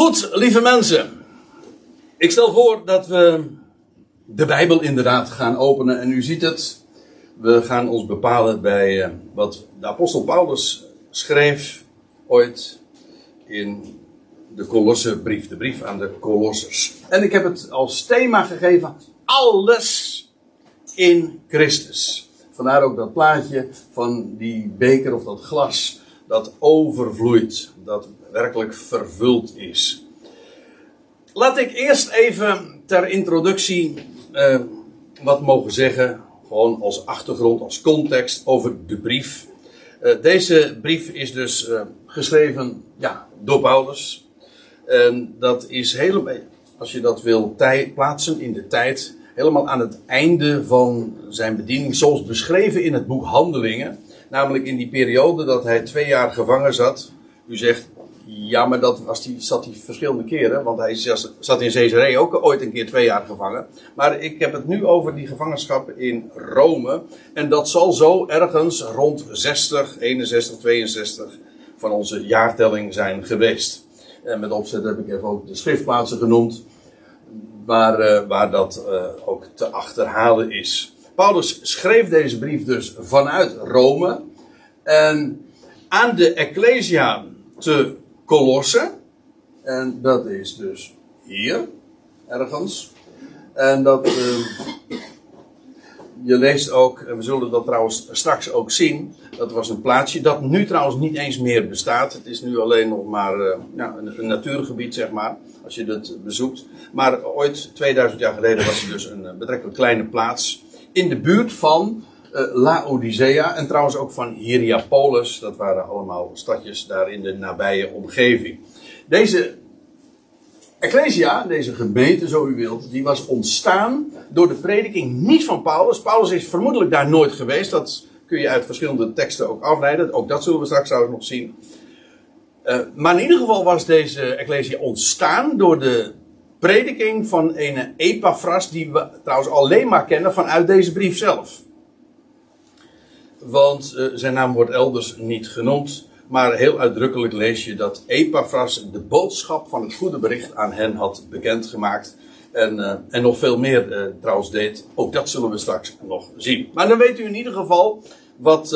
Goed, lieve mensen. Ik stel voor dat we de Bijbel inderdaad gaan openen. En u ziet het. We gaan ons bepalen bij eh, wat de apostel Paulus schreef ooit in de Kolossenbrief. De brief aan de Kolossers. En ik heb het als thema gegeven. Alles in Christus. Vandaar ook dat plaatje van die beker of dat glas dat overvloeit. Dat werkelijk vervuld is. Laat ik eerst even ter introductie eh, wat mogen zeggen, gewoon als achtergrond, als context over de brief. Uh, deze brief is dus uh, geschreven ja, door Paulus. En dat is helemaal, als je dat wil plaatsen in de tijd, helemaal aan het einde van zijn bediening, zoals beschreven in het boek Handelingen. Namelijk in die periode dat hij twee jaar gevangen zat. U zegt, ja, maar dat was die, zat hij verschillende keren. Want hij zat in Caesarea ook ooit een keer twee jaar gevangen. Maar ik heb het nu over die gevangenschap in Rome. En dat zal zo ergens rond 60, 61, 62 van onze jaartelling zijn geweest. En met opzet heb ik even ook de schriftplaatsen genoemd. Waar, uh, waar dat uh, ook te achterhalen is. Paulus schreef deze brief dus vanuit Rome. En aan de Ecclesia te Colosse. En dat is dus hier, ergens. En dat. Uh, je leest ook, en we zullen dat trouwens straks ook zien. Dat was een plaatsje dat nu trouwens niet eens meer bestaat. Het is nu alleen nog maar uh, ja, een, natuurgebied, zeg maar. Als je dat bezoekt. Maar ooit, 2000 jaar geleden, was het dus een betrekkelijk kleine plaats. In de buurt van uh, Laodicea en trouwens ook van Hierapolis. Dat waren allemaal stadjes daar in de nabije omgeving. Deze Ecclesia, deze gemeente zo u wilt, die was ontstaan door de prediking niet van Paulus. Paulus is vermoedelijk daar nooit geweest. Dat kun je uit verschillende teksten ook afleiden. Ook dat zullen we straks trouwens nog zien. Uh, maar in ieder geval was deze Ecclesia ontstaan door de prediking van een Epaphras, die we trouwens alleen maar kennen vanuit deze brief zelf. Want uh, zijn naam wordt elders niet genoemd. Maar heel uitdrukkelijk lees je dat Epaphras de boodschap van het goede bericht aan hen had bekendgemaakt. En, uh, en nog veel meer uh, trouwens deed. Ook dat zullen we straks nog zien. Maar dan weet u in ieder geval wat,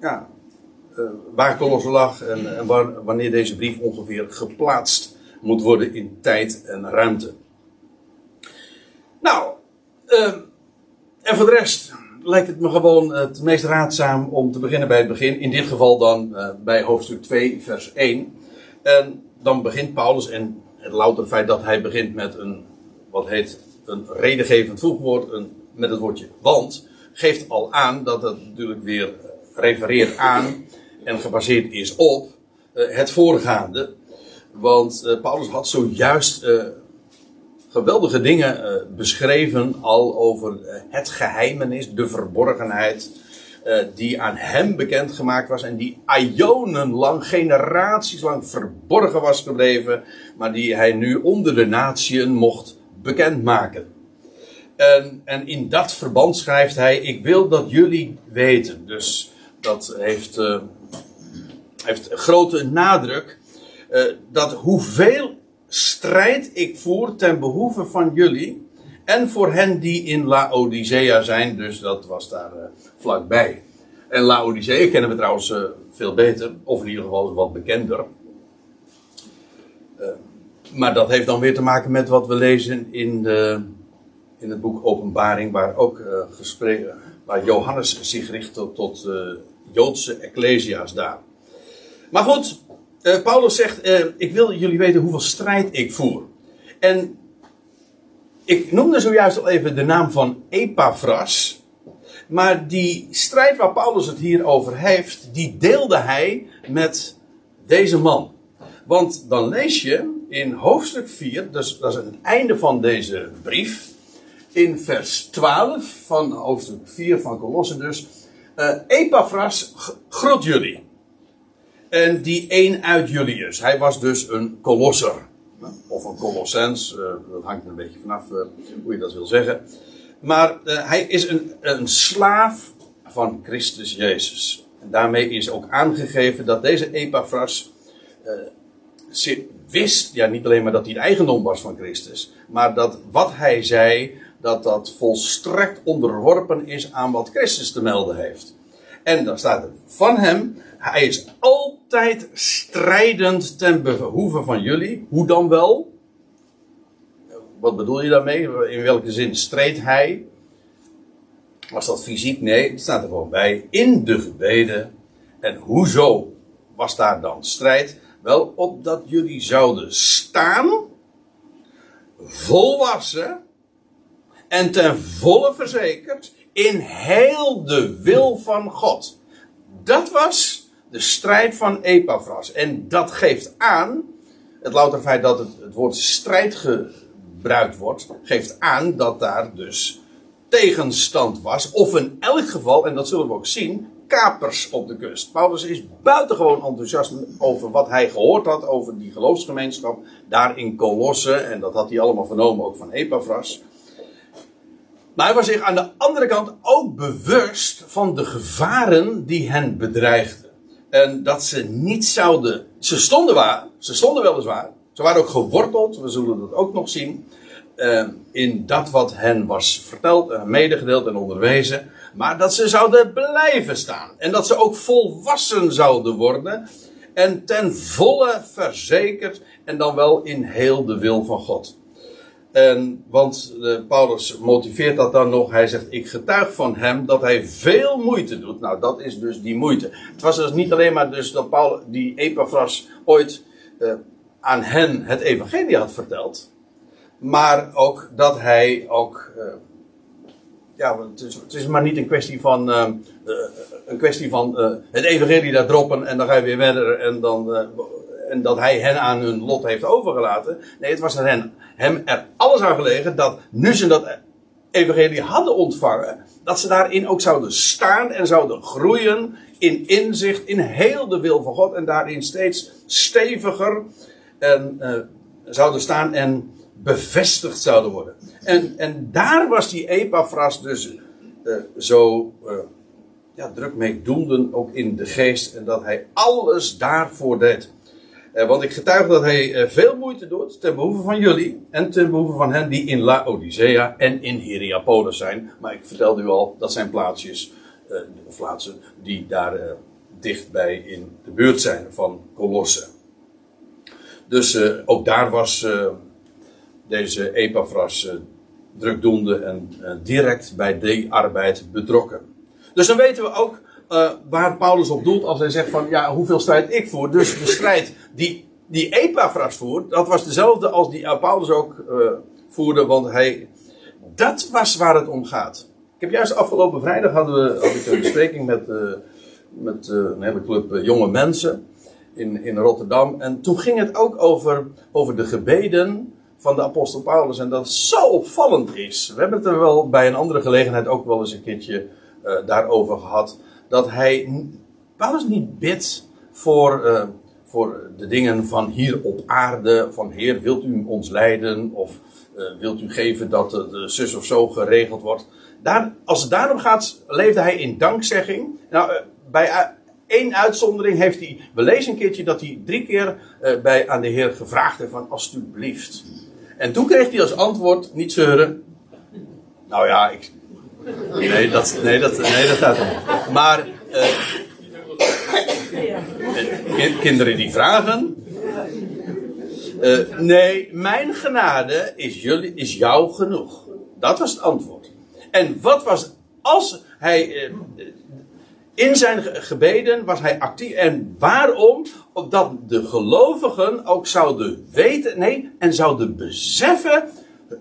ja, waar Colosse lag en, en wanneer deze brief ongeveer geplaatst moet worden in tijd en ruimte. Nou, en voor de rest, lijkt het me gewoon het meest raadzaam om te beginnen bij het begin. In dit geval dan uh, bij hoofdstuk 2, vers 1. En dan begint Paulus, en het louter feit dat hij begint met een, wat heet, een redengevend voegwoord, een, met het woordje want, geeft al aan dat het natuurlijk weer refereert aan en gebaseerd is op uh, het voorgaande. Want uh, Paulus had zojuist geweldige dingen uh, beschreven al over uh, het geheimenis, de verborgenheid, uh, die aan hem bekendgemaakt was en die lang, generaties lang verborgen was gebleven, maar die hij nu onder de natieën mocht bekendmaken. En, en in dat verband schrijft hij: Ik wil dat jullie weten. Dus dat heeft, heeft grote nadruk. dat hoeveel strijd ik voer ten behoeve van jullie en voor hen die in Laodicea zijn, dus dat was daar uh, vlakbij. En Laodicea kennen we trouwens uh, veel beter, of in ieder geval wat bekender. Uh, maar dat heeft dan weer te maken met wat we lezen in, de, in het boek Openbaring, waar ook waar Johannes zich richt tot, tot Joodse ecclesia's daar. Maar goed, uh, Paulus zegt: uh, Ik wil jullie weten hoeveel strijd ik voer. En ik noemde zojuist al even de naam van Epaphras. Maar die strijd waar Paulus het hier over heeft, die deelde hij met deze man. Want dan lees je in hoofdstuk 4, dus dat is het einde van deze brief, in vers 12 van hoofdstuk 4 van Colosse dus. Uh, Epaphras groet jullie. En die één uit Julius. Hij was dus een kolosser. Of een colossens. Uh, dat hangt een beetje vanaf uh, hoe je dat wil zeggen. Maar uh, hij is een, een slaaf van Christus Jezus. En daarmee is ook aangegeven dat deze Epaphras wist, ja niet alleen maar dat hij het eigendom was van Christus, maar dat wat hij zei, dat dat volstrekt onderworpen is aan wat Christus te melden heeft. En dan staat er van hem, hij is altijd strijdend ten behoeve van jullie. Hoe dan wel? Wat bedoel je daarmee? In welke zin streed hij? Was dat fysiek? Nee, het staat er gewoon bij. In de gebeden. En hoezo was daar dan strijd? Wel, opdat jullie zouden staan, volwassen en ten volle verzekerd in heel de wil van God. Dat was de strijd van Epaphras. En dat geeft aan, het louter feit dat het, het woord strijd gebruikt wordt, geeft aan dat daar dus tegenstand was. Of in elk geval, en dat zullen we ook zien, kapers op de kust. Paulus is buitengewoon enthousiast over wat hij gehoord had over die geloofsgemeenschap daar in Colosse. En dat had hij allemaal vernomen ook van Epaphras. Maar hij was zich aan de andere kant ook bewust van de gevaren die hen bedreigden. En dat ze niet zouden. Ze stonden waar, ze stonden weliswaar. Ze waren ook geworteld, we zullen dat ook nog zien. Uh, in dat wat hen was verteld, medegedeeld en onderwezen. Maar dat ze zouden blijven staan. En dat ze ook volwassen zouden worden. En ten volle verzekerd. En dan wel in heel de wil van God. Want uh, Paulus motiveert dat dan nog. Hij zegt: Ik getuig van hem dat hij veel moeite doet. Nou, dat is dus die moeite. Het was dus niet alleen maar dus dat Paulus, die Epaphras ooit uh, aan hen het evangelie had verteld. Maar ook dat hij ook. Uh, ja, het is, het is, maar niet een kwestie van. een kwestie van het evangelie daar droppen en dan ga je weer verder en dan en dat hij hen aan hun lot heeft overgelaten. Nee, het was hen, hem er alles aan gelegen dat nu ze dat evangelie hadden ontvangen, dat ze daarin ook zouden staan en zouden groeien in inzicht, in heel de wil van God en daarin steeds steviger en, uh, zouden staan en bevestigd zouden worden. En, en daar was die Epaphras dus uh, zo uh, ja, druk mee doenden, ook in de geest, en dat hij alles daarvoor deed. Eh, want ik getuig dat hij eh, veel moeite doet ten behoeve van jullie en ten behoeve van hen die in Laodicea en in Hierapolis zijn. Maar ik vertelde u al, dat zijn plaatsjes, uh, of plaatsen die daar dichtbij in de buurt zijn van Colosse. Dus ook daar was deze Epaphras drukdoende en direct bij die arbeid betrokken. Dus dan weten we ook uh, waar Paulus op doelt als hij zegt van ja, hoeveel strijd ik voer. Dus de strijd die, die Epaphras voert, dat was dezelfde als die Paulus ook uh, voerde, want hij, dat was waar het om gaat. Ik heb juist afgelopen vrijdag hadden we, had een bespreking met, uh, met een hele club jonge mensen in, in Rotterdam. En toen ging het ook over, over de gebeden van de apostel Paulus. En dat zo opvallend is. We hebben het er wel bij een andere gelegenheid ook wel eens een keertje daarover gehad dat hij Paulus niet bidt voor, uh, voor de dingen van hier op aarde. Van Heer, wilt u ons leiden? Of uh, wilt u geven dat de, de zus of zo geregeld wordt? Daar, als het daarom gaat, leefde hij in dankzegging. Nou, bij één uitzondering heeft hij. We lezen een keertje dat hij drie keer bij, aan de Heer gevraagd heeft: van alsjeblieft. En toen kreeg hij als antwoord: niet zeuren. Nou ja, ik, Nee, dat, nee, dat, nee, dat gaat niet. Maar uh, kinderen die vragen. Uh, nee, mijn genade is, jullie, is jou genoeg. Dat was het antwoord. En wat was, als hij, uh, in zijn gebeden was hij actief. En waarom? Opdat de gelovigen ook zouden weten, nee, en zouden beseffen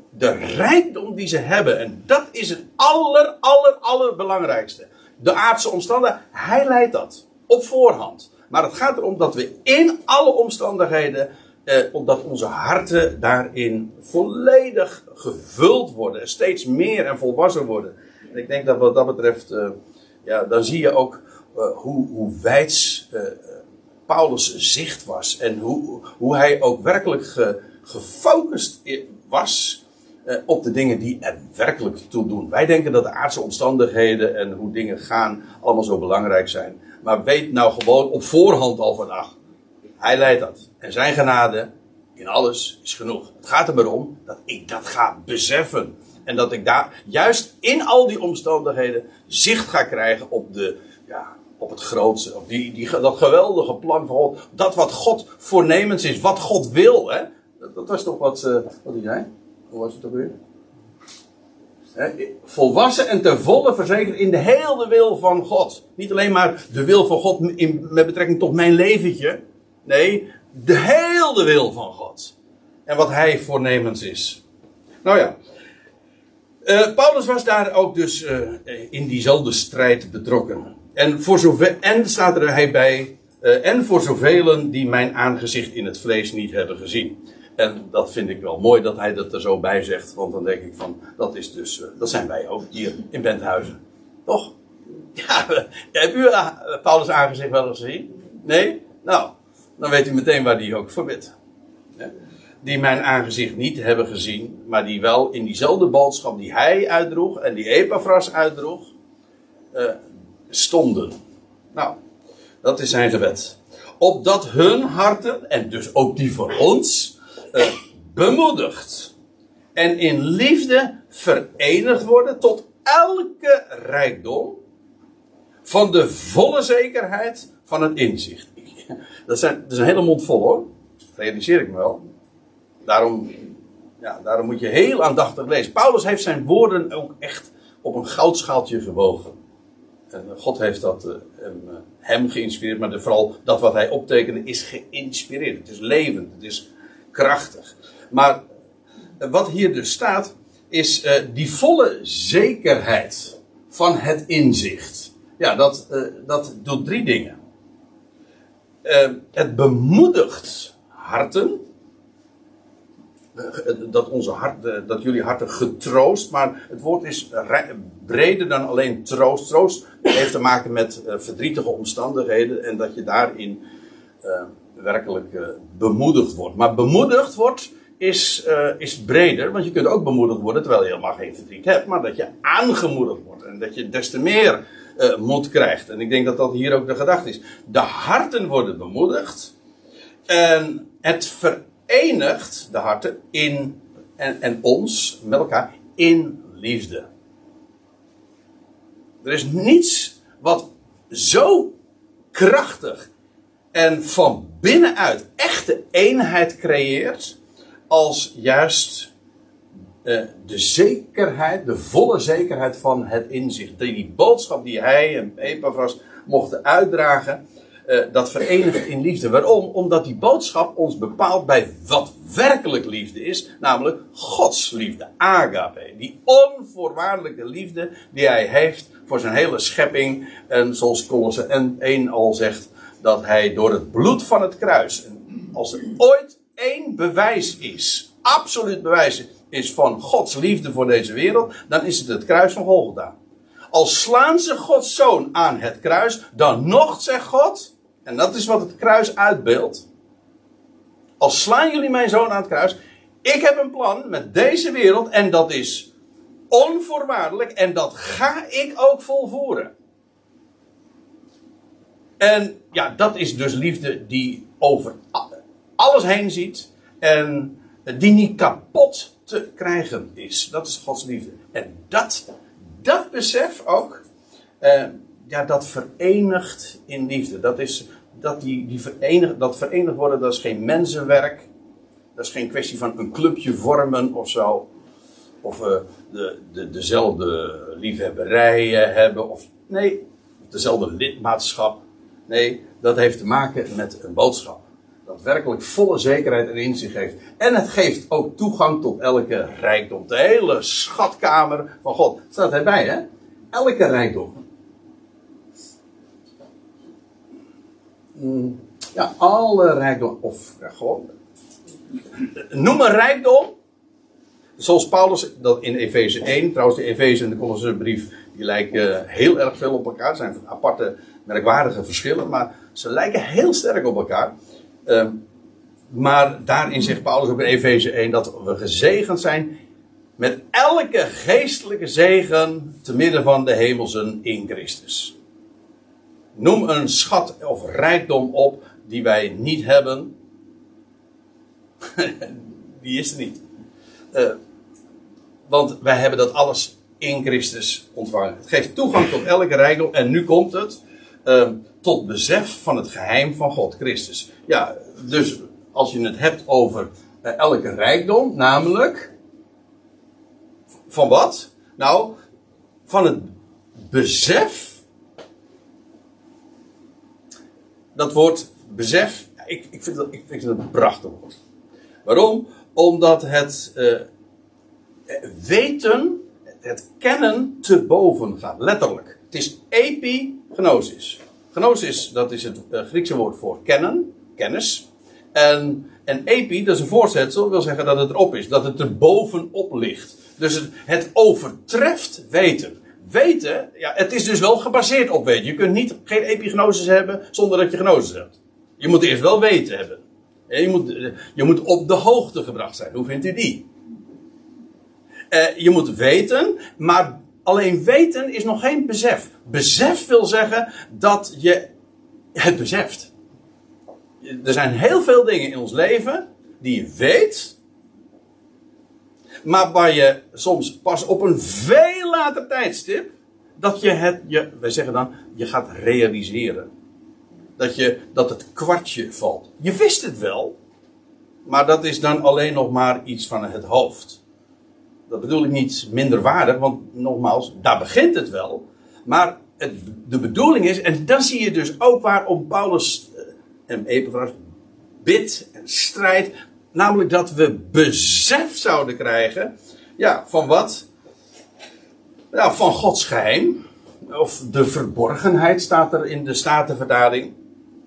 de rijkdom die ze hebben. En dat is het aller, aller, allerbelangrijkste. De aardse omstandigheden, hij leidt dat. Op voorhand. Maar het gaat erom dat we in alle omstandigheden, eh, omdat onze harten daarin volledig gevuld worden. Steeds meer en volwassen worden. En ik denk dat wat dat betreft, eh, ja, dan zie je ook uh, hoe, hoe wijds uh, Paulus' zicht was. En hoe, hoe hij ook werkelijk ge, gefocust was uh, op de dingen die er werkelijk toe doen. Wij denken dat de aardse omstandigheden en hoe dingen gaan allemaal zo belangrijk zijn. Maar weet nou gewoon op voorhand al van, ach, hij leidt dat. En zijn genade in alles is genoeg. Het gaat er maar om dat ik dat ga beseffen. En dat ik daar juist in al die omstandigheden zicht ga krijgen op, de, ja, op het grootste. Op die, die, dat geweldige plan van God. Dat wat God voornemens is. Wat God wil. Hè? Dat, dat was toch wat, uh, wat hij zei? Hoe was het ook weer? volwassen en ten volle verzekerd in de hele wil van God. Niet alleen maar de wil van God in, met betrekking tot mijn leventje. Nee, de hele wil van God. En wat hij voornemens is. Nou ja. Uh, Paulus was daar ook dus uh, in diezelfde strijd betrokken. En, voor zover, en staat er hij bij. Uh, en voor zoveel die mijn aangezicht in het vlees niet hebben gezien. En dat vind ik wel mooi dat hij dat er zo bij zegt. Want dan denk ik van, dat is dus, dat zijn wij ook hier in Benthuizen. Toch? Ja, heb u Paulus aangezicht wel eens gezien? Nee? Nou, dan weet u meteen waar hij ook voor bidt. Die mijn aangezicht niet hebben gezien, maar die wel in diezelfde boodschap die hij uitdroeg en die Epaphras uitdroeg, stonden. Nou, dat is zijn gebed. Opdat hun harten, en dus ook die van ons, uh, bemoedigd en in liefde verenigd worden tot elke rijkdom van de volle zekerheid van het inzicht. Dat, zijn, dat is een hele mond vol hoor. Realiseer ik me wel. Daarom, ja, daarom moet je heel aandachtig lezen. Paulus heeft zijn woorden ook echt op een goudschaaltje gewogen. En God heeft dat uh, hem, geïnspireerd, maar vooral dat wat hij optekende is geïnspireerd. Het is levend, het is krachtig. Maar wat hier dus staat, is die volle zekerheid van het inzicht. Ja, dat, dat doet drie dingen. het bemoedigt harten dat, onze hart, dat jullie harten getroost. Maar het woord is breder dan alleen troost. Troost heeft te maken met verdrietige omstandigheden en dat je daarin werkelijk uh, bemoedigd wordt. Maar bemoedigd wordt is, is breder, want je kunt ook bemoedigd worden terwijl je helemaal geen verdriet hebt, maar dat je aangemoedigd wordt en dat je des te meer moed krijgt. En ik denk dat dat hier ook de gedachte is. De harten worden bemoedigd en het ver verenigt de harten in, en, en ons met elkaar in liefde. Er is niets wat zo krachtig en van binnenuit echte eenheid creëert, als juist uh, de zekerheid, de volle zekerheid van het inzicht. Die, boodschap die hij en Epaphras mochten uitdragen, uh, dat verenigt in liefde. Waarom? Omdat die boodschap ons bepaalt bij wat werkelijk liefde is, namelijk Gods liefde, agape. Die onvoorwaardelijke liefde die hij heeft voor zijn hele schepping. En zoals Colosse 1 al zegt, dat hij door het bloed van het kruis, als er ooit één bewijs is, absoluut bewijs is van Gods liefde voor deze wereld, dan is het het kruis van Golgotha. Als slaan ze Gods zoon aan het kruis, dan nog zegt God, en dat is wat het kruis uitbeeldt. Als slaan jullie mijn zoon aan het kruis, ik heb een plan met deze wereld en dat is onvoorwaardelijk en dat ga ik ook volvoeren. En ja, dat is dus liefde die over alles heen ziet en die niet kapot te krijgen is. Dat is Gods liefde. En dat, dat besef ook, eh, ja, dat verenigt in liefde. Dat is dat die, die verenigd, dat verenigd worden, dat is geen mensenwerk. Dat is geen kwestie van een clubje vormen of zo. Of uh, de, de, dezelfde liefhebberijen hebben. Of, nee, dezelfde lidmaatschap. Nee, dat heeft te maken met een boodschap. Dat werkelijk volle zekerheid en inzicht geeft. En het geeft ook toegang tot elke rijkdom. De hele schatkamer van God. Staat erbij, hè? Elke rijkdom. Mm, ja, alle rijkdom, of gewoon, noem een rijkdom, zoals Paulus dat in Efeze 1, trouwens de Efeze en de Colossense brief, die lijken heel erg veel op elkaar, zijn aparte, merkwaardige verschillen, maar ze lijken heel sterk op elkaar. Um, maar daarin zegt Paulus ook in Efeze 1 dat we gezegend zijn met elke geestelijke zegen te midden van de hemelsen in Christus. Noem een schat of rijkdom op die wij niet hebben. die is er niet. Uh, want wij hebben dat alles in Christus ontvangen. Het geeft toegang tot elke rijkdom. En nu komt het uh, tot besef van het geheim van God, Christus. Ja, dus als je het hebt over uh, elke rijkdom, namelijk. Van wat? Nou, van het besef. Dat woord besef, ik, ik, vind, dat, ik vind het een prachtig woord. Waarom? Omdat het uh, weten, het kennen te boven gaat. Letterlijk. Het is epignosis. Gnosis, dat is het uh, Griekse woord voor kennen, kennis. En, en epi, dat is een voorzetsel, wil zeggen dat het erop is, dat het er bovenop ligt. Dus het, overtreft weten. Weten, ja, het is dus wel gebaseerd op weten. Je kunt niet, geen epignosis hebben zonder dat je gnosis hebt. Je moet eerst wel weten hebben. Je moet, je moet op de hoogte gebracht zijn. Hoe vindt u die? Uh, je moet weten, maar alleen weten is nog geen besef. Besef wil zeggen dat je het beseft. Er zijn heel veel dingen in ons leven die je weet, maar waar je soms pas op een veel later tijdstip, dat je het, je, wij zeggen dan, je gaat realiseren. Dat, je, dat het kwartje valt. Je wist het wel, maar dat is dan alleen nog maar iets van het hoofd. Dat bedoel ik niet minder waardig, want nogmaals, daar begint het wel. Maar het, de bedoeling is, en dan zie je dus ook waarom Paulus eh, en Epaphras bidt en strijdt. Namelijk dat we besef zouden krijgen. Ja, van wat? Ja, van Gods geheim. Of de verborgenheid staat er in de Statenvertaling.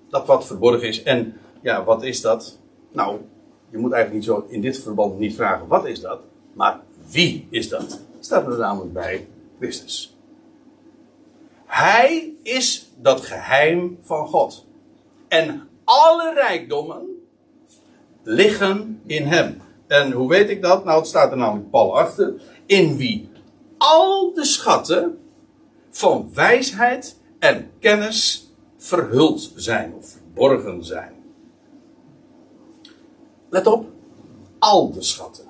Dat wat verborgen is. En ja, wat is dat? Nou, je moet eigenlijk niet zo in dit verband niet vragen wat is dat. Maar wie is dat? Staat er namelijk bij Christus. Hij is dat geheim van God. En alle rijkdommen liggen in hem. En hoe weet ik dat? Nou, het staat er namelijk pal achter. In wie al de schatten van wijsheid en kennis verhuld zijn of verborgen zijn. Let op, al de schatten.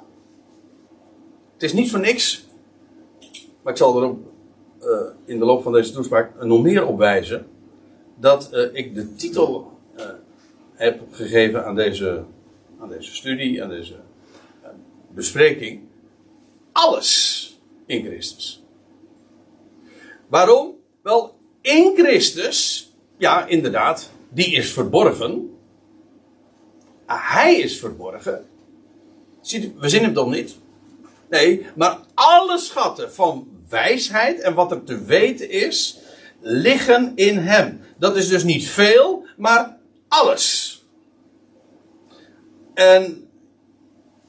Is niet voor niks, maar ik zal er uh, in de loop van deze toespraak nog meer op wijzen, dat uh, ik de titel uh, heb gegeven aan deze, aan deze studie, aan deze bespreking. Alles in Christus. Waarom? Wel, in Christus, ja, inderdaad, die is verborgen. Hij is verborgen. We zien hem dan niet. Maar alle schatten van wijsheid en wat er te weten is, liggen in hem. Dat is dus niet veel, maar alles. En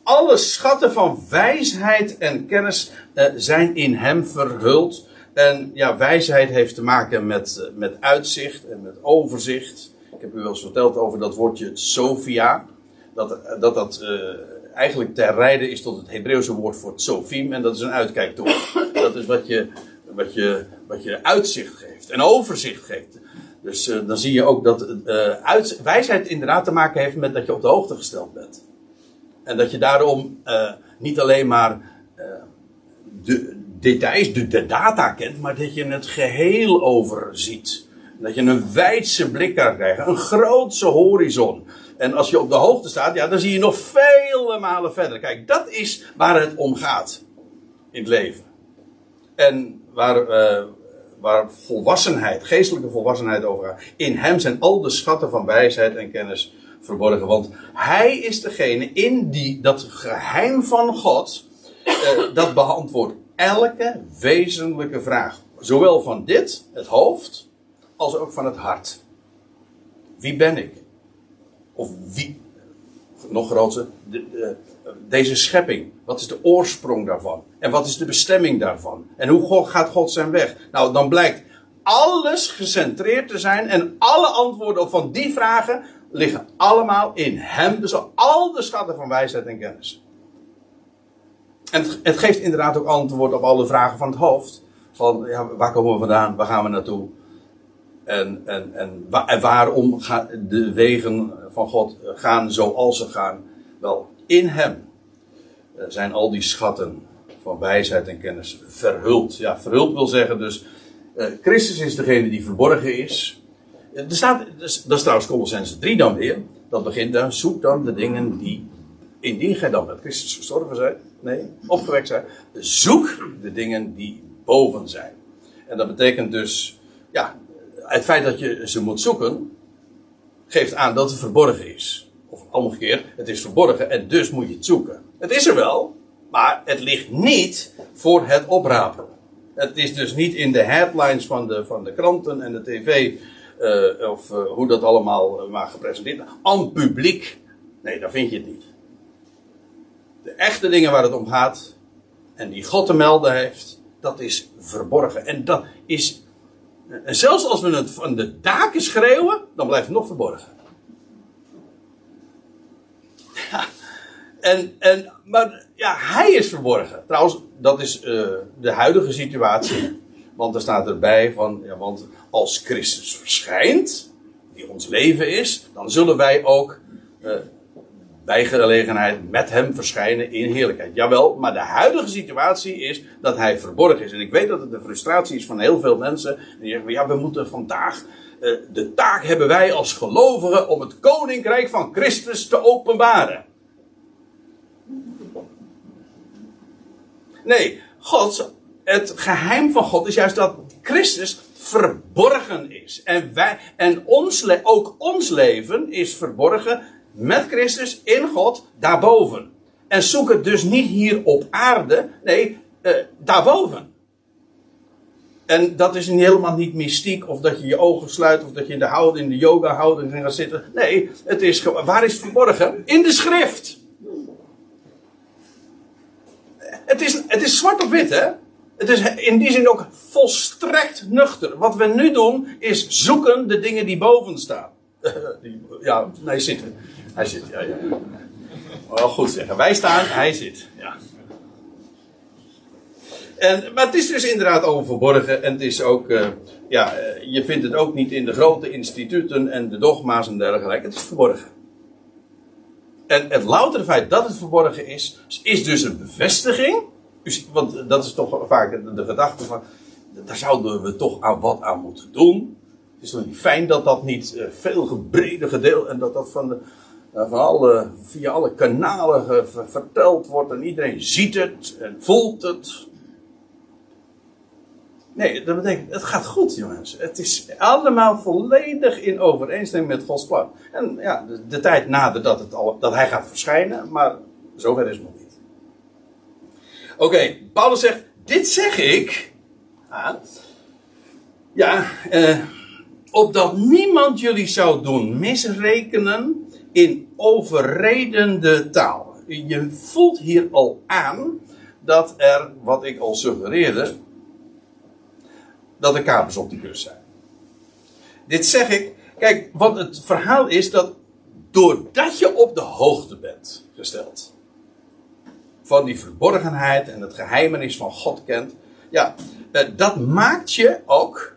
alle schatten van wijsheid en kennis uh, zijn in hem verhuld. En ja, wijsheid heeft te maken met, uh, met uitzicht en met overzicht. Ik heb u wel eens verteld over dat woordje Sophia. Dat dat, dat uh, eigenlijk ter rijden is tot het Hebreeuwse woord voor Sophim. En dat is een uitkijktoren. dat is wat je, wat, je, wat je uitzicht geeft en overzicht geeft. Dus uh, dan zie je ook dat uh, uit, wijsheid inderdaad te maken heeft met dat je op de hoogte gesteld bent. En dat je daarom uh, niet alleen maar de details, de, de, data kent, maar dat je het geheel overziet. Dat je een wijdse blik kan krijgen, een grootse horizon. En als je op de hoogte staat, ja, dan zie je nog vele malen verder. Kijk, dat is waar het om gaat in het leven. En waar, uh, waar volwassenheid, geestelijke volwassenheid over gaat. In hem zijn al de schatten van wijsheid en kennis verborgen. Want hij is degene in die dat geheim van God, uh, dat beantwoordt elke wezenlijke vraag. Zowel van dit, het hoofd, als ook van het hart. Wie ben ik? Of wie, nog groter, de, de, deze schepping. Wat is de oorsprong daarvan? En wat is de bestemming daarvan? En hoe gaat God zijn weg? Nou, dan blijkt alles gecentreerd te zijn en alle antwoorden van die vragen liggen allemaal in Hem. Dus al de schatten van wijsheid en kennis. En het, het geeft inderdaad ook antwoord op alle vragen van het hoofd. Van ja, waar komen we vandaan? Waar gaan we naartoe? En, en, en, waarom gaan de wegen van God gaan zoals ze gaan? Wel, in hem eh, zijn al die schatten van wijsheid en kennis verhuld. Ja, verhuld wil zeggen dus, uh, Christus is degene die verborgen is. Er staat, dat is trouwens Colossense 3 dan weer. Dat begint dan, zoek dan de dingen die, indien gij dan met Christus gestorven zijn, nee, opgewekt zijn, zoek de dingen die boven zijn. En dat betekent dus, ja, het feit dat je ze moet zoeken, geeft aan dat het verborgen is. Of omgekeerd, het is verborgen en dus moet je het zoeken. Het is er wel, maar het ligt niet voor het oprapen. Het is dus niet in de headlines van de, van de kranten en de tv, uh, of uh, hoe dat allemaal uh, maar gepresenteerd. Aan publiek. Nee, daar vind je het niet. De echte dingen waar het om gaat, en die God te melden heeft, dat is verborgen. En dat is. En zelfs als we het van de daken schreeuwen, dan blijft het nog verborgen. Ja, en, en, maar ja, hij is verborgen. Trouwens, dat is uh, de huidige situatie. Want er staat erbij van, ja, want als Christus verschijnt, die ons leven is, dan zullen wij ook uh, bij gelegenheid met hem verschijnen in heerlijkheid. Jawel, maar de huidige situatie is dat hij verborgen is. En ik weet dat het de frustratie is van heel veel mensen. Die zeggen, ja, we moeten vandaag, uh, de taak hebben wij als gelovigen om het koninkrijk van Christus te openbaren. Nee, God, het geheim van God is juist dat Christus verborgen is. En, wij, en ons, ook ons leven is verborgen met Christus in God daarboven. En zoek het dus niet hier op aarde, nee, uh, daarboven. En dat is helemaal niet mystiek, of dat je je ogen sluit, of dat je in de, houding, in de yoga houding gaat zitten. Nee, het is, waar is het verborgen? In de schrift. Het is, het is zwart op wit, hè? Het is in die zin ook volstrekt nuchter. Wat we nu doen, is zoeken de dingen die boven staan. ja, hij zit. Hij zit, ja, ja. Wel goed zeggen. Wij staan, hij zit. Ja. En, maar het is dus inderdaad oververborgen. En het is ook, uh, ja, je vindt het ook niet in de grote instituten en de dogma's en dergelijke. Het is verborgen. En het loutere feit dat het verborgen is, is dus een bevestiging. Want dat is toch vaak de, gedachte van, daar zouden we toch aan wat aan moeten doen. Het is toch niet fijn dat dat niet uh, veel gebreder gedeeld en dat dat van, de, uh, van alle, via alle kanalen verteld wordt en iedereen ziet het en voelt het. Nee, dat betekent, het gaat goed, jongens. Het is allemaal volledig in overeenstemming met Gods plan. En ja, de, tijd nadert dat, het al, dat hij gaat verschijnen, maar zover is het nog niet. Oké, Paulus zegt, dit zeg ik. Ja, eh, opdat niemand jullie zou doen misrekenen in overredende taal. Je voelt hier al aan dat er, wat ik al suggereerde, dat er kapers op de kust zijn. Dit zeg ik. Kijk, wat het verhaal is dat doordat je op de hoogte bent gesteld van die verborgenheid en het geheimenis van God kent, ja, eh, dat maakt je ook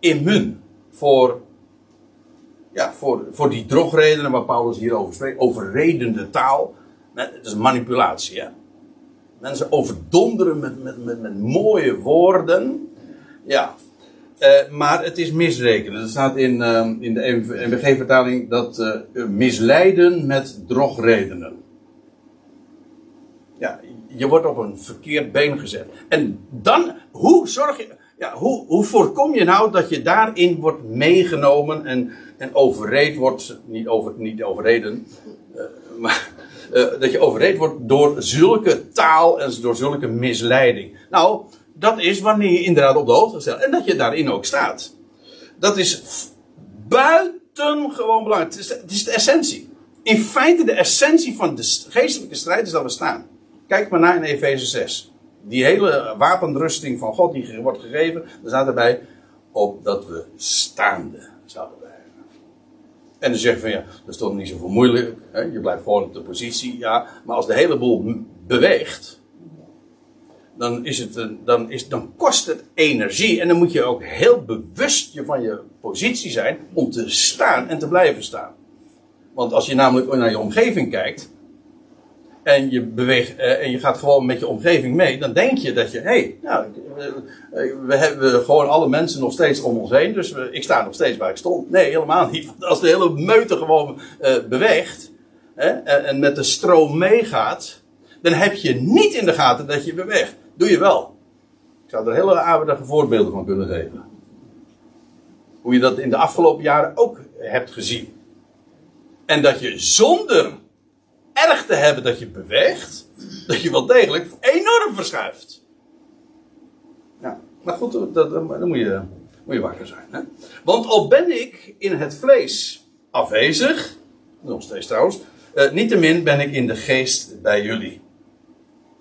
immuun voor, ja, voor, voor die drogredenen waar Paulus hier over spreekt, overredende taal. Het is manipulatie, hè. Mensen overdonderen met, met, met, mooie woorden ja. Uh, maar het is misrekenen. Er staat in, uh, in de MBG-vertaling dat uh, misleiden met drogredenen. Ja, je wordt op een verkeerd been gezet. En dan, hoe zorg je, hoe, hoe voorkom je nou dat je daarin wordt meegenomen en, en overreed wordt, niet, over, niet overreden, maar dat je overreed wordt door zulke taal en door zulke misleiding. Nou, dat is wanneer je inderdaad op de hoogte stelt. En dat je daarin ook staat. Dat is buitengewoon belangrijk. Het is, het is de essentie. In feite de essentie van de geestelijke strijd is dat we staan. Kijk maar naar in Efeze 6. Die hele wapenrusting van God die wordt gegeven, daar staat erbij op dat we staande zouden blijven. En dan zeg je van ja, dat is toch niet zo moeilijk. Hè? Je blijft gewoon op de positie. Ja, maar als de hele boel beweegt, dan, is het dan, is, dan kost het energie. En dan moet je ook heel bewust je van je positie zijn om te staan en te blijven staan. Want als je namelijk naar je omgeving kijkt, en je beweegt eh, en je gaat gewoon met je omgeving mee, dan denk je dat je, hé, hey, nou, we, we hebben gewoon alle mensen nog steeds om ons heen, dus ik sta nog steeds waar ik stond. Nee, helemaal niet. Want als de hele meute gewoon beweegt hè, en, met de stroom meegaat, dan heb je niet in de gaten dat je beweegt. Doe je wel. Ik zou er hele aardige voorbeelden van kunnen geven. Hoe je dat in de afgelopen jaren ook hebt gezien. En dat je zonder erg te hebben dat je beweegt, dat je wel degelijk enorm verschuift. Ja, maar goed, dat, dan moet je, moet je wakker zijn. Hè? Want al ben ik in het vlees afwezig, nog steeds trouwens, uh, niettemin ben ik in de geest bij jullie.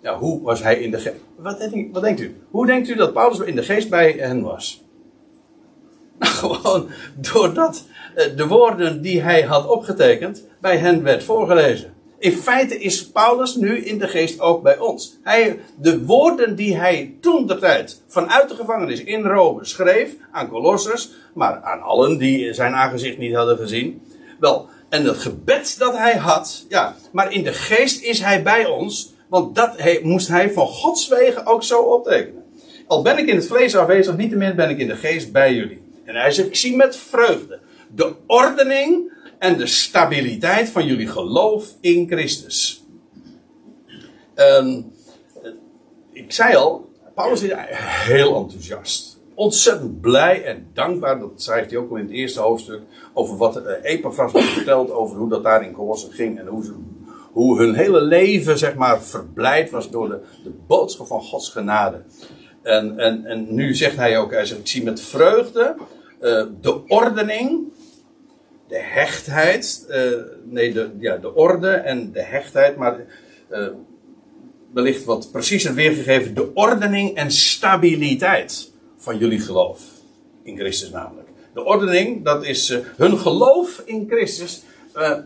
Ja, hoe was hij in de geest? Wat, wat denkt u? Hoe denkt u dat Paulus in de geest bij hen was? Nou, gewoon doordat uh, de woorden die hij had opgetekend bij hen werd voorgelezen. In feite is Paulus nu in de geest ook bij ons. Hij, de woorden die hij toen de tijd vanuit de gevangenis in Rome schreef aan Colossers, maar aan allen die zijn aangezicht niet hadden gezien. Wel, en het gebed dat hij had, ja, maar in de geest is hij bij ons, want dat moest hij van Gods wegen ook zo optekenen. Al ben ik in het vlees afwezig, niettemin ben ik in de geest bij jullie. En hij zegt, ik zie met vreugde de ordening en de stabiliteit van jullie geloof in Christus. Um, ik zei al, Paulus is heel enthousiast. Ontzettend blij en dankbaar, dat schrijft hij ook al in het eerste hoofdstuk, over wat uh, Epaphras vertelt over hoe dat daar in Colosse ging en hoe, hoe hun hele leven, zeg maar, verblijd was door de, de boodschap van Gods genade. En, en, en nu zegt hij ook, hij zegt, ik zie met vreugde uh, de ordening de hechtheid, uh, nee, de, ja, de orde en de hechtheid, maar uh, wellicht wat preciezer weergegeven, de ordening en stabiliteit van jullie geloof. In Christus namelijk. De ordening, dat is uh, hun geloof in Christus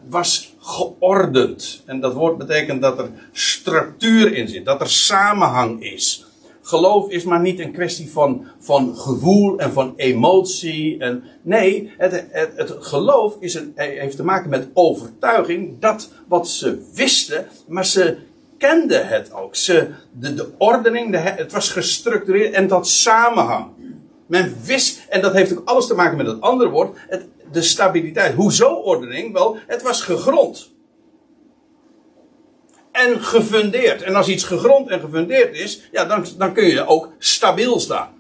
was geordend. En dat woord betekent dat er structuur in zit, dat er samenhang is geloof is maar niet een kwestie van, van gevoel en van emotie. En, nee, het, het, geloof is een, heeft te maken met overtuiging dat wat ze wisten, maar ze kenden het ook. Ze, de, de ordening, de, het was gestructureerd en dat samenhang. Men wist, en dat heeft ook alles te maken met het andere woord, de stabiliteit. Hoezo ordening? Wel, het was gegrond en gefundeerd. En als iets gegrond en gefundeerd is, ja, dan, dan kun je ook stabiel staan.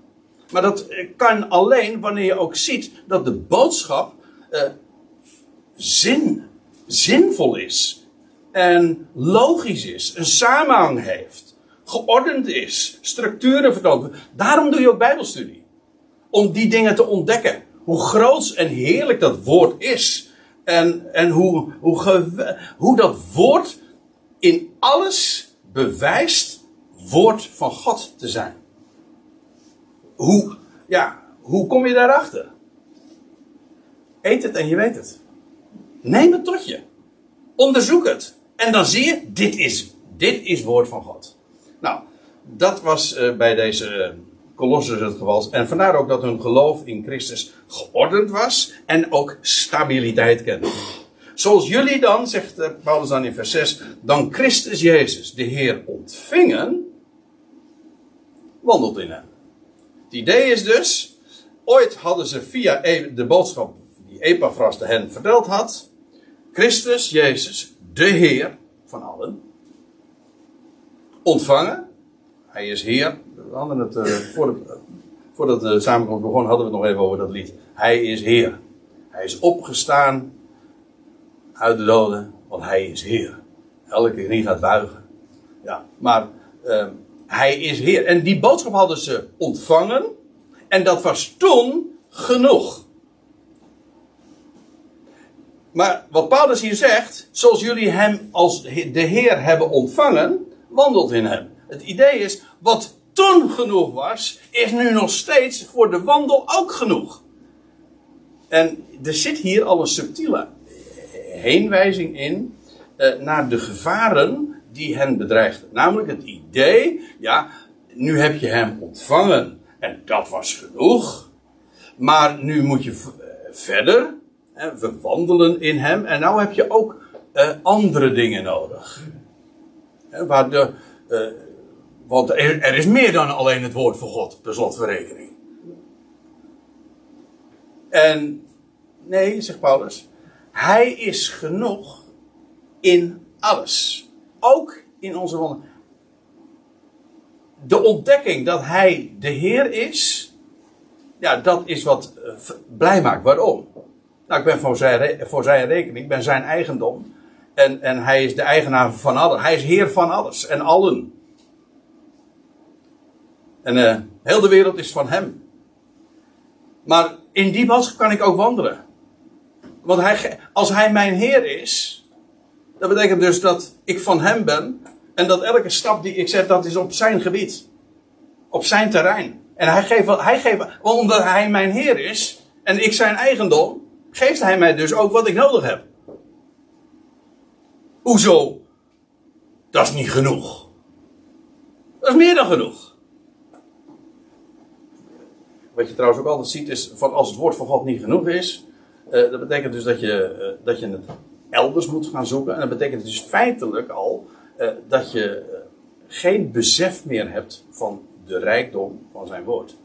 Maar dat kan alleen wanneer je ook ziet dat de boodschap uh, zin, zinvol is. En logisch is, een samenhang heeft, geordend is, structuren vertoont. Daarom doe je ook Bijbelstudie. Om die dingen te ontdekken. Hoe groot en heerlijk dat woord is. En, en hoe, hoe, hoe dat woord in alles bewijst woord van God te zijn. Hoe, ja, hoe kom je daarachter? Eet het en je weet het. Neem het tot je. Onderzoek het. En dan zie je, dit is, dit is woord van God. Nou, dat was uh, bij deze uh, het geval. En vandaar ook dat hun geloof in Christus geordend was en ook stabiliteit kende. Zoals jullie dan, zegt eh, Paulus dan in vers 6, dan Christus Jezus, de Heer, ontvingen, wandelt in hem. Het idee is dus, ooit hadden ze via e- de boodschap die Epaphras de hen verteld had, Christus Jezus, de Heer van allen, ontvangen. Hij is Heer. We hadden het, uh, voordat de samenkomst begon, hadden we het nog even over dat lied. Hij is Heer. Hij is opgestaan uit de doden, want hij is Heer. Elke knie gaat buigen. Ja, maar uh, hij is Heer. En die boodschap hadden ze ontvangen. En dat was toen genoeg. Maar wat Paulus hier zegt, zoals jullie hem als de Heer hebben ontvangen, wandelt in hem. Het idee is, wat toen genoeg was, is nu nog steeds voor de wandel ook genoeg. En er zit hier al een subtiele heenwijzing in uh, naar de gevaren die hen bedreigden. Namelijk het idee, ja, nu heb je hem ontvangen en dat was genoeg. Maar nu moet je eh, verder, hè, we wandelen in hem en nou heb je ook uh, andere dingen nodig. Uh, want er, er, is meer dan alleen het woord van God, per slotverrekening. En nee, zegt Paulus, hij is genoeg in alles. Ook in onze wonderen. De ontdekking dat hij de Heer is, ja, dat is wat uh, blij maakt. Waarom? Nou, ik ben voor zijn, voor zijn rekening, ik ben zijn eigendom. En, en hij is de eigenaar van alles. Hij is heer van alles en allen. En uh, heel de wereld is van hem. Maar in die boodschap kan ik ook wandelen. Want hij, als hij mijn heer is, dat betekent dus dat ik van hem ben. En dat elke stap die ik zet, dat is op zijn gebied. Op zijn terrein. En hij geeft, hij geeft, omdat hij mijn heer is en ik zijn eigendom, geeft hij mij dus ook wat ik nodig heb. Hoezo? Dat is niet genoeg. Dat is meer dan genoeg. Wat je trouwens ook altijd ziet is, van als het woord van God niet genoeg is, uh, dat betekent dus dat je, uh, dat je het elders moet gaan zoeken. En dat betekent dus feitelijk al uh, dat je geen besef meer hebt van de rijkdom van zijn woord.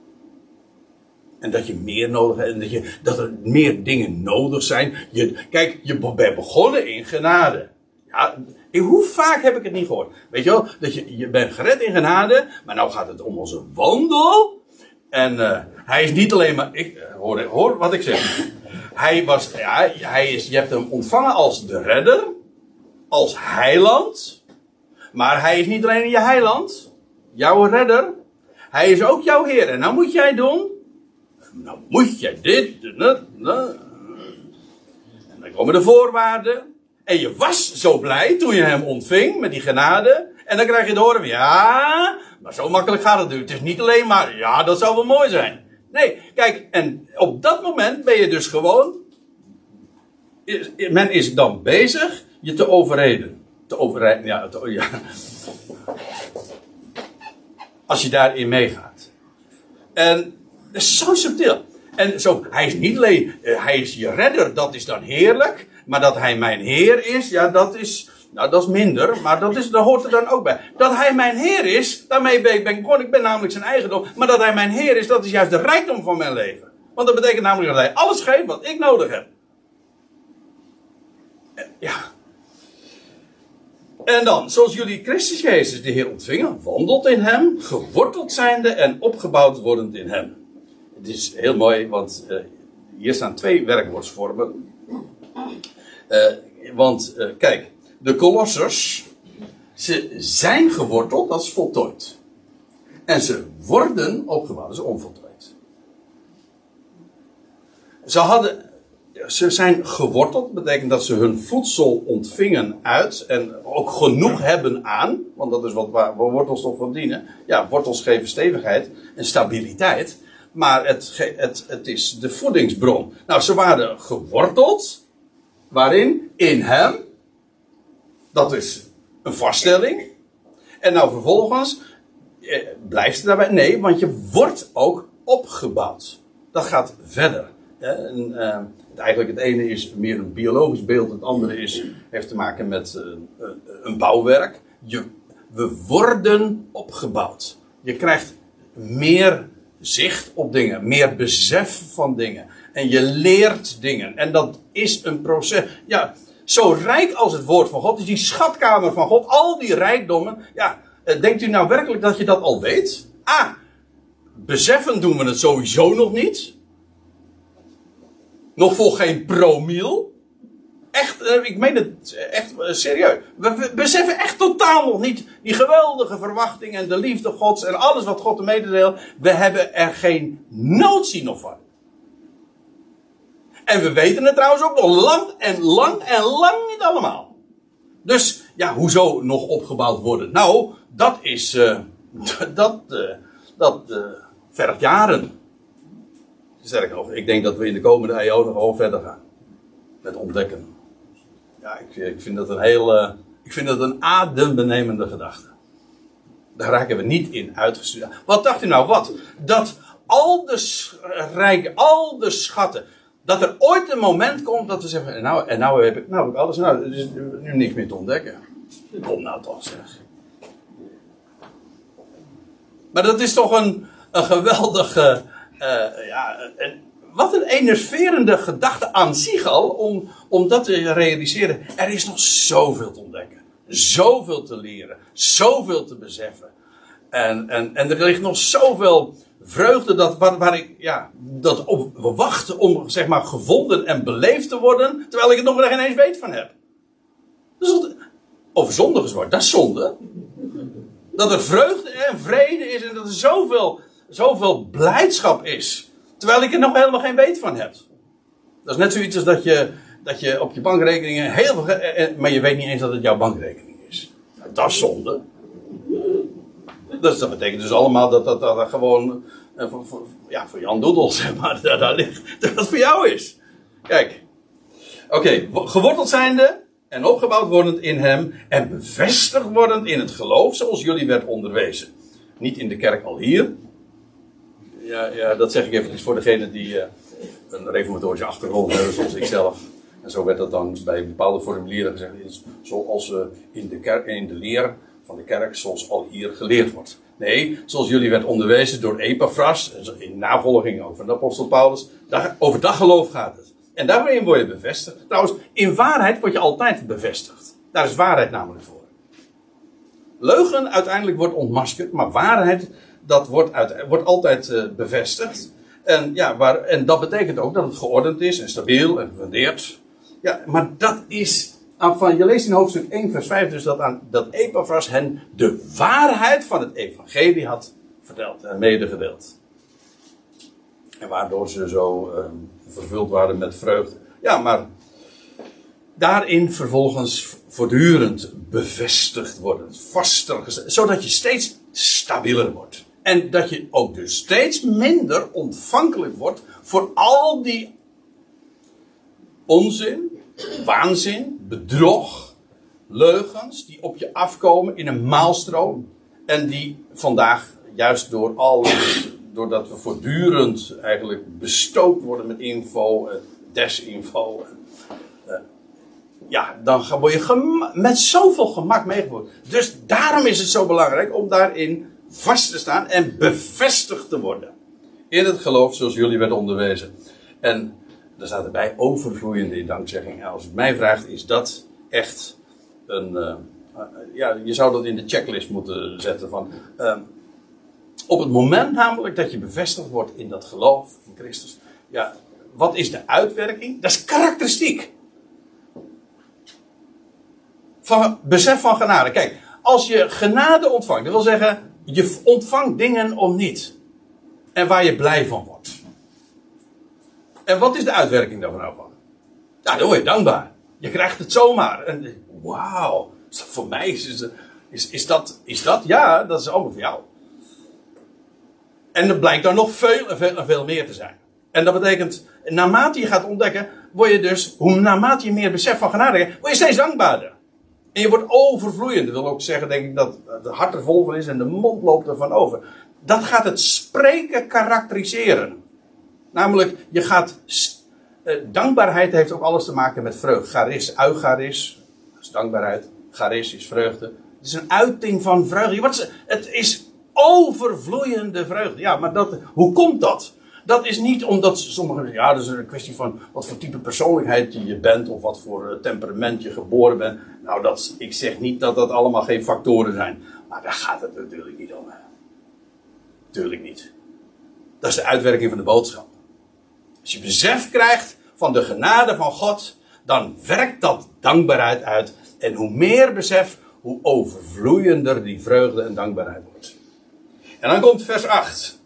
En dat je meer nodig hebt. En dat, je, dat er meer dingen nodig zijn. Je, kijk, je bent begonnen in genade. Ja, hoe vaak heb ik het niet gehoord? Weet je wel, dat je, je bent gered in genade. Maar nou gaat het om onze wandel. En hij is niet alleen maar. Ik, hoor, hoor wat ik zeg. Hij was. Ja, hij is, je hebt hem ontvangen als de redder. Als heiland. Maar hij is niet alleen je heiland. Jouw redder. Hij is ook jouw Heer. En nou moet jij doen. Nou moet jij dit. En dan komen de voorwaarden. En je was zo blij toen je hem ontving met die genade. En dan krijg je te horen, ja, maar zo makkelijk gaat het nu. Het is niet alleen maar, ja, dat zou wel mooi zijn. Nee, kijk, en op dat moment ben je dus gewoon, men is dan bezig je te overreden. Te overreden, ja, te, ja. Als je daarin meegaat. En dat is zo subtiel. En zo, hij is niet alleen, eh, hij is je redder, dat is dan heerlijk. Maar dat hij mijn Heer is, ja, dat is, nou, dat is minder, maar dat, is, dat hoort er dan ook bij. Dat hij mijn Heer is, daarmee ben ik ben ik ben namelijk zijn eigendom. Maar dat hij mijn Heer is, dat is juist de rijkdom van mijn leven. Want dat betekent namelijk dat hij alles geeft wat ik nodig heb. Ja. En dan, zoals jullie Christus Jezus de Heer ontvingen, wandelt in hem, geworteld zijnde en opgebouwd wordend in hem. Het is heel mooi, want uh, hier staan twee werkwoordsvormen. Uh, want uh, kijk, de kolossers, ze zijn geworteld, dat is voltooid. En ze worden opgebouwd, dat is onvoltooid. Ze hadden, ze zijn geworteld, betekent dat ze hun voedsel ontvingen uit en ook genoeg hebben aan, want dat is wat waar wortels toch van dienen. Ja, wortels geven stevigheid en stabiliteit, maar het, het, het is de voedingsbron. Nou, ze waren geworteld, Waarin? In hem. Dat is een vaststelling. En nou vervolgens eh, blijft het daarbij. Nee, want je wordt ook opgebouwd. Dat gaat verder. En, uh, eigenlijk het ene is meer een biologisch beeld, het andere is, heeft te maken met uh, een bouwwerk. Je, we worden opgebouwd. Je krijgt meer zicht op dingen, meer besef van dingen. En je leert dingen. En dat is een proces. Ja, zo rijk als het woord van God is, die schatkamer van God, al die rijkdommen. Ja, eh, denkt u nou werkelijk dat je dat al weet? Ah, beseffen doen we het sowieso nog niet. Nog voor geen promiel. Echt, eh, ik meen het echt eh, serieus. We beseffen echt totaal nog niet die geweldige verwachting en de liefde Gods en alles wat God te mededeelt. We hebben er geen notie nog van. En we weten het trouwens ook nog lang en lang en lang niet allemaal. Dus ja, hoezo nog opgebouwd worden? Nou, dat is. Uh, dat uh, dat uh, vergt jaren. Nog, ik denk dat we in de komende eeuwen gewoon verder gaan. Met ontdekken. Ja, ik, ik vind dat een heel. ik vind dat een adembenemende gedachte. Daar raken we niet in uitgestuurd. Wat dacht u nou? Wat? Dat al de rijken, al de schatten dat er ooit een moment komt dat we zeggen, nou, en nou heb ik, nou ik alles, nou, er is nu niks meer te ontdekken. Kom nou toch zeg. Maar dat is toch een, een geweldige. Uh, ja, wat een enerverende gedachte aan zich al. Om, om dat te realiseren. Er is nog zoveel te ontdekken. Zoveel te leren. Zoveel te beseffen. En, en, en er ligt nog zoveel vreugde dat, waar, waar ik ja, dat op wachten om zeg maar gevonden en beleefd te worden. Terwijl ik het nog geen eens weet van heb. Dus over gezwoord. Dat is zonde. Dat er vreugde en vrede is en dat er zoveel, zoveel blijdschap is. Terwijl ik er nog helemaal geen weet van heb. Dat is net zoiets als dat je, dat je op je bankrekeningen heel veel. Eh, eh, maar je weet niet eens dat het jouw bankrekening is. Nou, dat is zonde. Dus dat betekent dus allemaal dat dat, dat, gewoon. Uh, voor, ja, voor Jan Doedel, zeg maar, daar, daar ligt. Dat het voor jou is. Kijk. Oké, okay, geworteld zijnde en opgebouwd wordend in hem en bevestigd wordend in het geloof zoals jullie werd onderwezen. Niet in de kerk al hier. Ja, ja dat zeg ik even voor degene die uh, een reformatorische achtergrond hebben zoals ik zelf. En zo werd dat dan bij bepaalde formulieren gezegd. Zoals uh, in, de kerk, in de leer van de kerk zoals al hier geleerd wordt. Nee, zoals jullie werd onderwezen door Epaphras, in navolging ook van de apostel Paulus. over dat geloof gaat het. En daarin word je bevestigd. Trouwens, in waarheid word je altijd bevestigd. Daar is waarheid namelijk voor. Leugen uiteindelijk wordt ontmaskerd, maar waarheid dat wordt, wordt altijd uh, bevestigd. En, ja, waar, en dat betekent ook dat het geordend is en stabiel en gefundeerd. Ja, maar dat is. Van, je leest in hoofdstuk 1, vers 5 dus dat, aan, dat Epaphras hen de waarheid van het evangelie had verteld en medegedeeld. En waardoor ze zo uh, vervuld waren met vreugde. Ja, maar daarin vervolgens voortdurend bevestigd worden, vaster zodat je steeds stabieler wordt. En dat je ook dus steeds minder ontvankelijk wordt voor al die onzin, waanzin, bedrog, leugens die op je afkomen in een maalstroom. En die vandaag juist door al doordat we voortdurend eigenlijk bestookt worden met info, en desinfo. Uh, ja, dan word je met zoveel gemak meegevoerd. Dus daarom is het zo belangrijk om daarin vast te staan en bevestigd te worden. In het geloof zoals jullie werden onderwezen. En er staat erbij overvloeiende in dankzegging. Als het mij vraagt, is dat echt een. Uh, ja, je zou dat in de checklist moeten zetten van. Uh, op het moment namelijk dat je bevestigd wordt in dat geloof in Christus. Ja, wat is de uitwerking? Dat is karakteristiek. Van besef van genade. Kijk, als je genade ontvangt, dat wil zeggen, je ontvangt dingen om niet. En waar je blij van wordt. En wat is de uitwerking daarvan ook van? Ja, dan word je dankbaar. Je krijgt het zomaar. En wauw, voor mij is, is, is, dat, is dat? Ja, dat is allemaal voor jou. En er blijkt dan nog veel en veel, veel meer te zijn. En dat betekent, naarmate je gaat ontdekken, word je dus, hoe naarmate je meer besef van genade hebt, word je steeds dankbaarder. En je wordt overvloeiend. Dat wil ook zeggen, denk ik, dat het hart er vol van is en de mond loopt ervan over. Dat gaat het spreken karakteriseren. Namelijk, je gaat. Eh, dankbaarheid heeft ook alles te maken met vreugde. Garis, eugaris, dat is dankbaarheid. Garis is vreugde. Het is een uiting van vreugde. Het is overvloeiende vreugde. Ja, maar dat, hoe komt dat? Dat is niet omdat sommigen ja, dat is een kwestie van wat voor type persoonlijkheid je bent of wat voor eh, temperament je geboren bent. Nou, dat, ik zeg niet dat dat allemaal geen factoren zijn. Maar daar gaat het natuurlijk niet om. Natuurlijk niet. Dat is de uitwerking van de boodschap. Als je besef krijgt van de genade van God, dan werkt dat dankbaarheid uit. En hoe meer besef, hoe overvloeiender die vreugde en dankbaarheid wordt. En dan komt vers 8.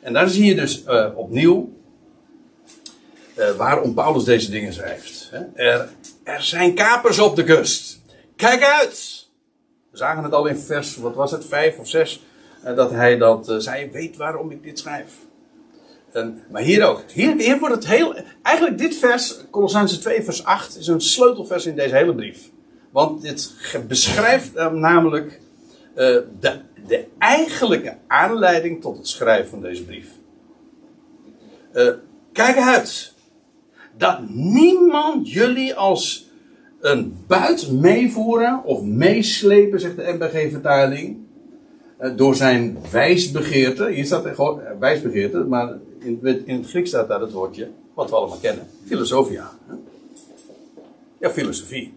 En daar zie je dus uh, opnieuw uh, waarom Paulus deze dingen schrijft. Er, er zijn kapers op de kust. Kijk uit! We zagen het al in vers, wat was het, 5 of 6, uh, dat hij dat zei, weet waarom ik dit schrijf. Maar hier ook. Hier, wordt het heel. Eigenlijk dit vers, Colossense 2, vers 8, is een sleutelvers in deze hele brief. Want dit beschrijft namelijk de de eigenlijke aanleiding tot het schrijven van deze brief. Uh, kijk uit. Dat niemand jullie als een buit meevoeren of meeslepen, zegt de MBG-vertaling. eh, door zijn wijsbegeerte. Hier staat er eh, wijsbegeerte, maar in, het Grieks staat daar het woordje, wat we allemaal kennen, filosofia. Ja, filosofie.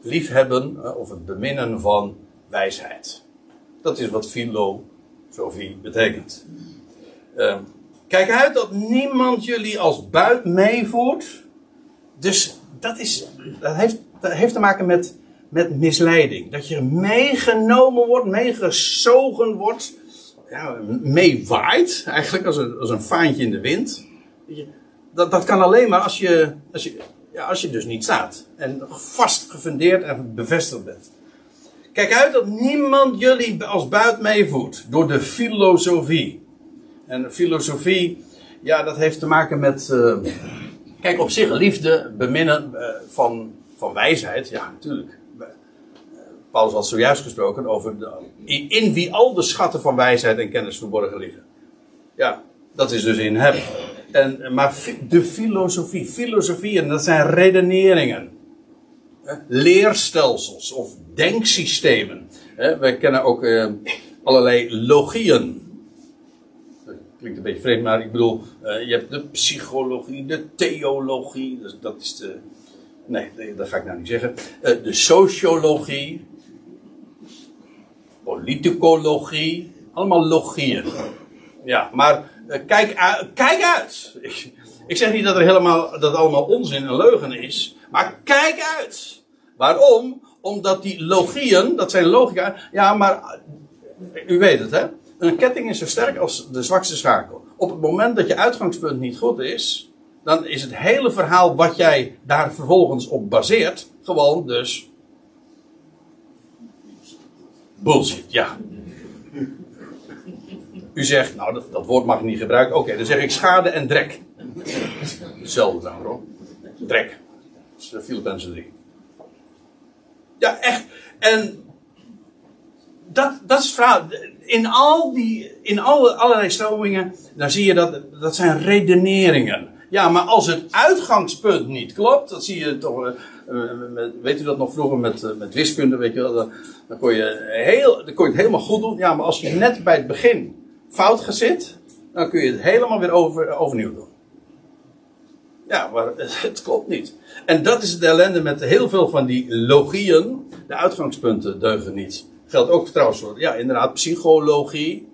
Liefhebben of het beminnen van wijsheid. Dat is wat filosofie betekent. Uh, kijk uit dat niemand jullie als buit meevoert. Dus dat, is, dat, heeft, dat heeft te maken met, met misleiding. Dat je meegenomen wordt, meegezogen wordt. Ja, meewaait, eigenlijk als een, als een vaantje in de wind. Dat, dat kan alleen maar als je, als, je, ja, als je dus niet staat. En vast gefundeerd en bevestigd bent. Kijk uit dat niemand jullie als buit meevoert door de filosofie. En filosofie, ja, dat heeft te maken met. Uh, kijk, op zich liefde, beminnen uh, van, van wijsheid, ja, natuurlijk. Paulus had zojuist gesproken over de, in, wie al de schatten van wijsheid en kennis verborgen liggen. Ja, dat is dus in hem. En, maar de filosofie, filosofie, en dat zijn redeneringen. Leerstelsels of denksystemen. Wij kennen ook allerlei logieën klinkt een beetje vreemd, maar ik bedoel, uh, je hebt de psychologie, de theologie, dus dat is de. Nee, dat ga ik nou niet zeggen. Uh, de sociologie, politicologie, allemaal logieën. Ja, maar uh, kijk, kijk uit! Ik, zeg niet dat er helemaal, dat het allemaal onzin en leugen is, maar kijk uit! Waarom? Omdat die logieën, dat zijn logica, ja, maar u weet het, hè? Een ketting is zo sterk als de zwakste schakel. Op het moment dat je uitgangspunt niet goed is, dan is het hele verhaal wat jij daar vervolgens op baseert, gewoon dus. Bullshit, ja. U zegt, nou dat, dat woord mag ik niet gebruiken. Oké, dan zeg ik schade en drek. Hetzelfde trouwens hoor. Drek. Dat is Filippenzen 3. Ja, echt. En dat, dat is verhaal in al die, in alle, allerlei stromingen, dan zie je dat, dat zijn redeneringen. Ja, maar als het uitgangspunt niet klopt, dat zie je toch, uh, met, weet u dat nog vroeger met, uh, met wiskunde, weet je wel, dan, dan, kon je heel, dan kon je het helemaal goed doen. Ja, maar als je net bij het begin fout gezit, dan kun je het helemaal weer over, overnieuw doen. Ja, maar het klopt niet. En dat is de ellende met heel veel van die logieën. De uitgangspunten deugen niet geldt ook trouwens voor, ja, inderdaad, psychologie.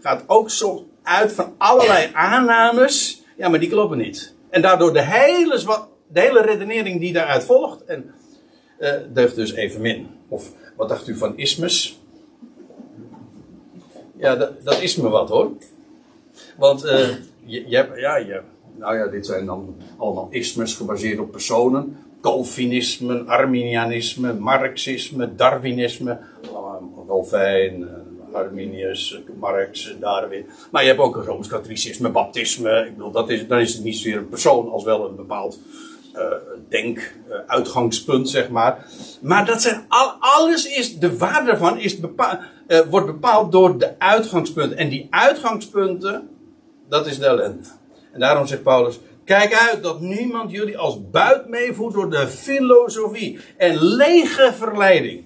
Gaat ook soms uit van allerlei aannames. Ja, maar die kloppen niet. En daardoor de hele, de hele redenering die daaruit volgt. En uh, deugt dus even min. Of wat dacht u van ismes? Ja, dat, is me wat hoor. Want uh, je, je hebt, ja, je, nou ja, dit zijn dan allemaal ismes gebaseerd op personen. Calvinisme, Arminianisme, Marxisme, Darwinisme. Calvijn, eh, Arminius, Marx, Darwin. Maar je hebt ook een Rooms-Katholicisme, Baptisme. Ik bedoel, dat is, dan is het niet zozeer een persoon als wel een bepaald uh, denk, uh, uitgangspunt, zeg maar. Maar dat zijn al, alles is, de waarde daarvan is bepaald, uh, wordt bepaald door de uitgangspunten. En die uitgangspunten, dat is de ellende. En daarom zegt Paulus, kijk uit dat niemand jullie als buit meevoert door de filosofie en lege verleiding.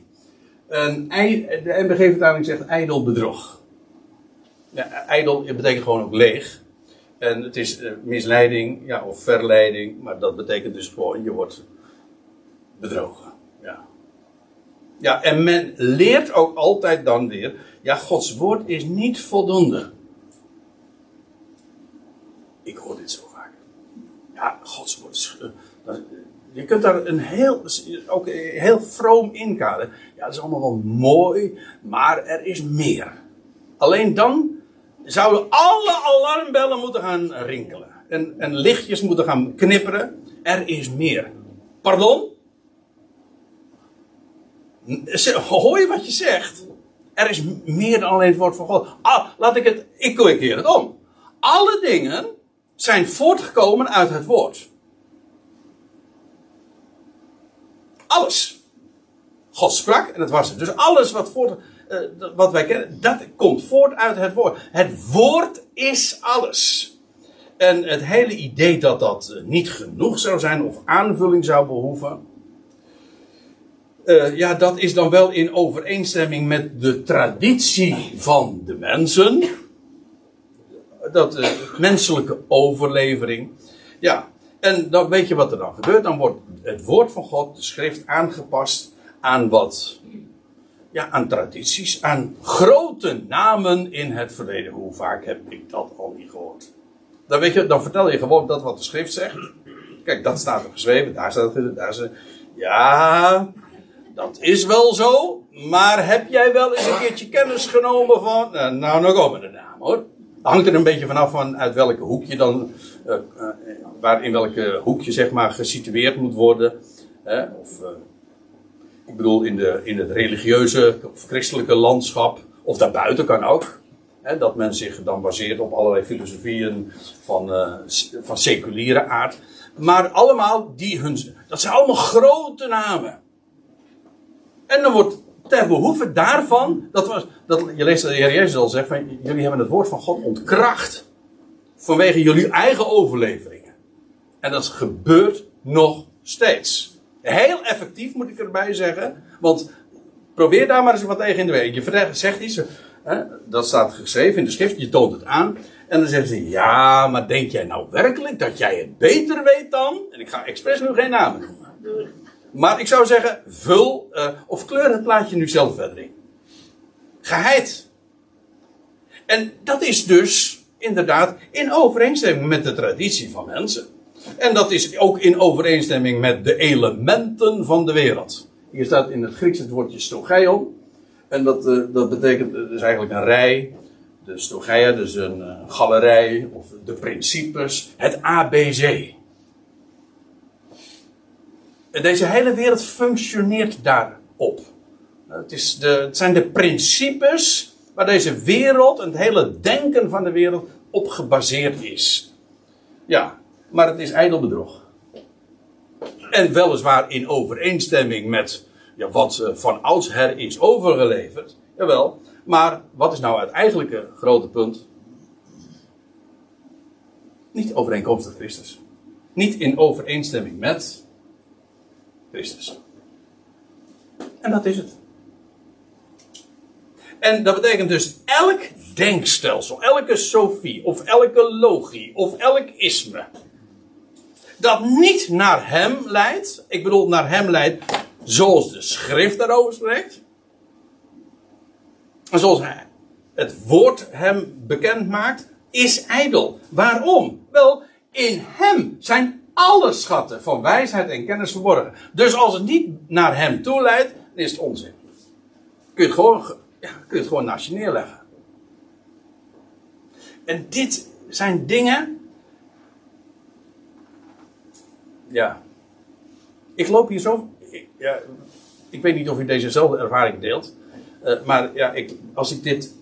Een, de NBG-vertaling zegt ijdel bedrog. Ja, ijdel betekent gewoon ook leeg. En het is uh, misleiding ja, of verleiding, maar dat betekent dus gewoon je wordt bedrogen. Ja. ja, en men leert ook altijd dan weer, ja, Gods woord is niet voldoende. Ik hoor dit zo vaak. Ja, Gods woord is. Uh, je kunt daar een heel, ook heel vroom inkaderen. Ja, dat is allemaal wel mooi, maar er is meer. Alleen dan zouden alle alarmbellen moeten gaan rinkelen. En, en lichtjes moeten gaan knipperen. Er is meer. Pardon? Hoor je wat je zegt? Er is meer dan alleen het woord van God. Ah, laat ik het, ik keer het om. Alle dingen zijn voortgekomen uit het woord. Alles. God sprak en dat was het. Dus alles wat, voort, uh, wat wij kennen, dat komt voort uit het woord. Het woord is alles. En het hele idee dat dat eh, niet genoeg zou zijn of aanvulling zou behoeven. Uh, ja, dat is dan wel in overeenstemming met de traditie van de mensen. Dat uh, menselijke overlevering. Ja, en dan weet je wat er dan gebeurt. Dan wordt het woord van God, de schrift, aangepast aan wat? Ja, aan tradities, aan grote namen in het verleden. Hoe vaak heb ik dat al niet gehoord? Dan, weet je, dan vertel je gewoon dat wat de schrift zegt. Kijk, dat staat er geschreven, daar staat het, daar staat Ja, dat is wel zo. Maar heb jij wel eens een keertje kennis genomen van. Uh, nou, nou komen de namen hoor. Hangt er een beetje vanaf van uit welke hoek je dan. Uh, uh, waar in welke hoek je zeg maar gesitueerd moet worden. of. Ik bedoel, in, de, in het religieuze of christelijke landschap. Of daarbuiten kan ook. dat men zich dan baseert op allerlei filosofieën van, van seculiere aard. Maar allemaal die hun. Dat zijn allemaal grote namen. En dan wordt ter behoeve daarvan. Dat was, dat, je leest de Heer Jezus al zegt: van, jullie hebben het woord van God ontkracht. Vanwege jullie eigen overleveringen. En dat gebeurt nog steeds. Heel effectief moet ik erbij zeggen. Want probeer daar maar eens wat tegen in de week. Je zegt iets. Hè, dat staat geschreven in de schrift. Je toont het aan. En dan zeggen ze: Ja, maar denk jij nou werkelijk dat jij het beter weet dan? En ik ga expres nu geen namen noemen. Maar ik zou zeggen: vul uh, of kleur het plaatje nu zelf verder in. Geheid. En dat is dus inderdaad in overeenstemming met de traditie van mensen. En dat is ook in overeenstemming met de elementen van de wereld. Hier staat in het Grieks het woordje stogeion. En dat, uh, dat betekent dus eigenlijk een rij de stogeia, dus een uh, galerij, of de principes, het ABC. En deze hele wereld functioneert daarop. Het, is de, het zijn de principes waar deze wereld het hele denken van de wereld op gebaseerd is. Ja, maar het is ijdelbedrog. En weliswaar in overeenstemming met ja, wat uh, van oudsher is overgeleverd. Jawel, maar wat is nou het eigenlijke grote punt? Niet overeenkomstig Christus. Niet in overeenstemming met Christus. En dat is het. En dat betekent dus elk denkstelsel, elke sofie, of elke logie, of elk isme, dat niet naar hem leidt, ik bedoel naar hem leidt zoals de schrift daarover spreekt, en zoals hij het woord hem bekend maakt, is ijdel. Waarom? Wel, in hem zijn alle schatten van wijsheid en kennis verborgen. Dus als het niet naar hem toe leidt, dan is het onzin. Kun je het gewoon, ja, kun je het gewoon naast je neerleggen. En dit zijn dingen. Ja. Ik loop hier zo. Ik, ja, ik weet niet of u dezezelfde ervaring deelt. Uh, maar ja, ik, als ik dit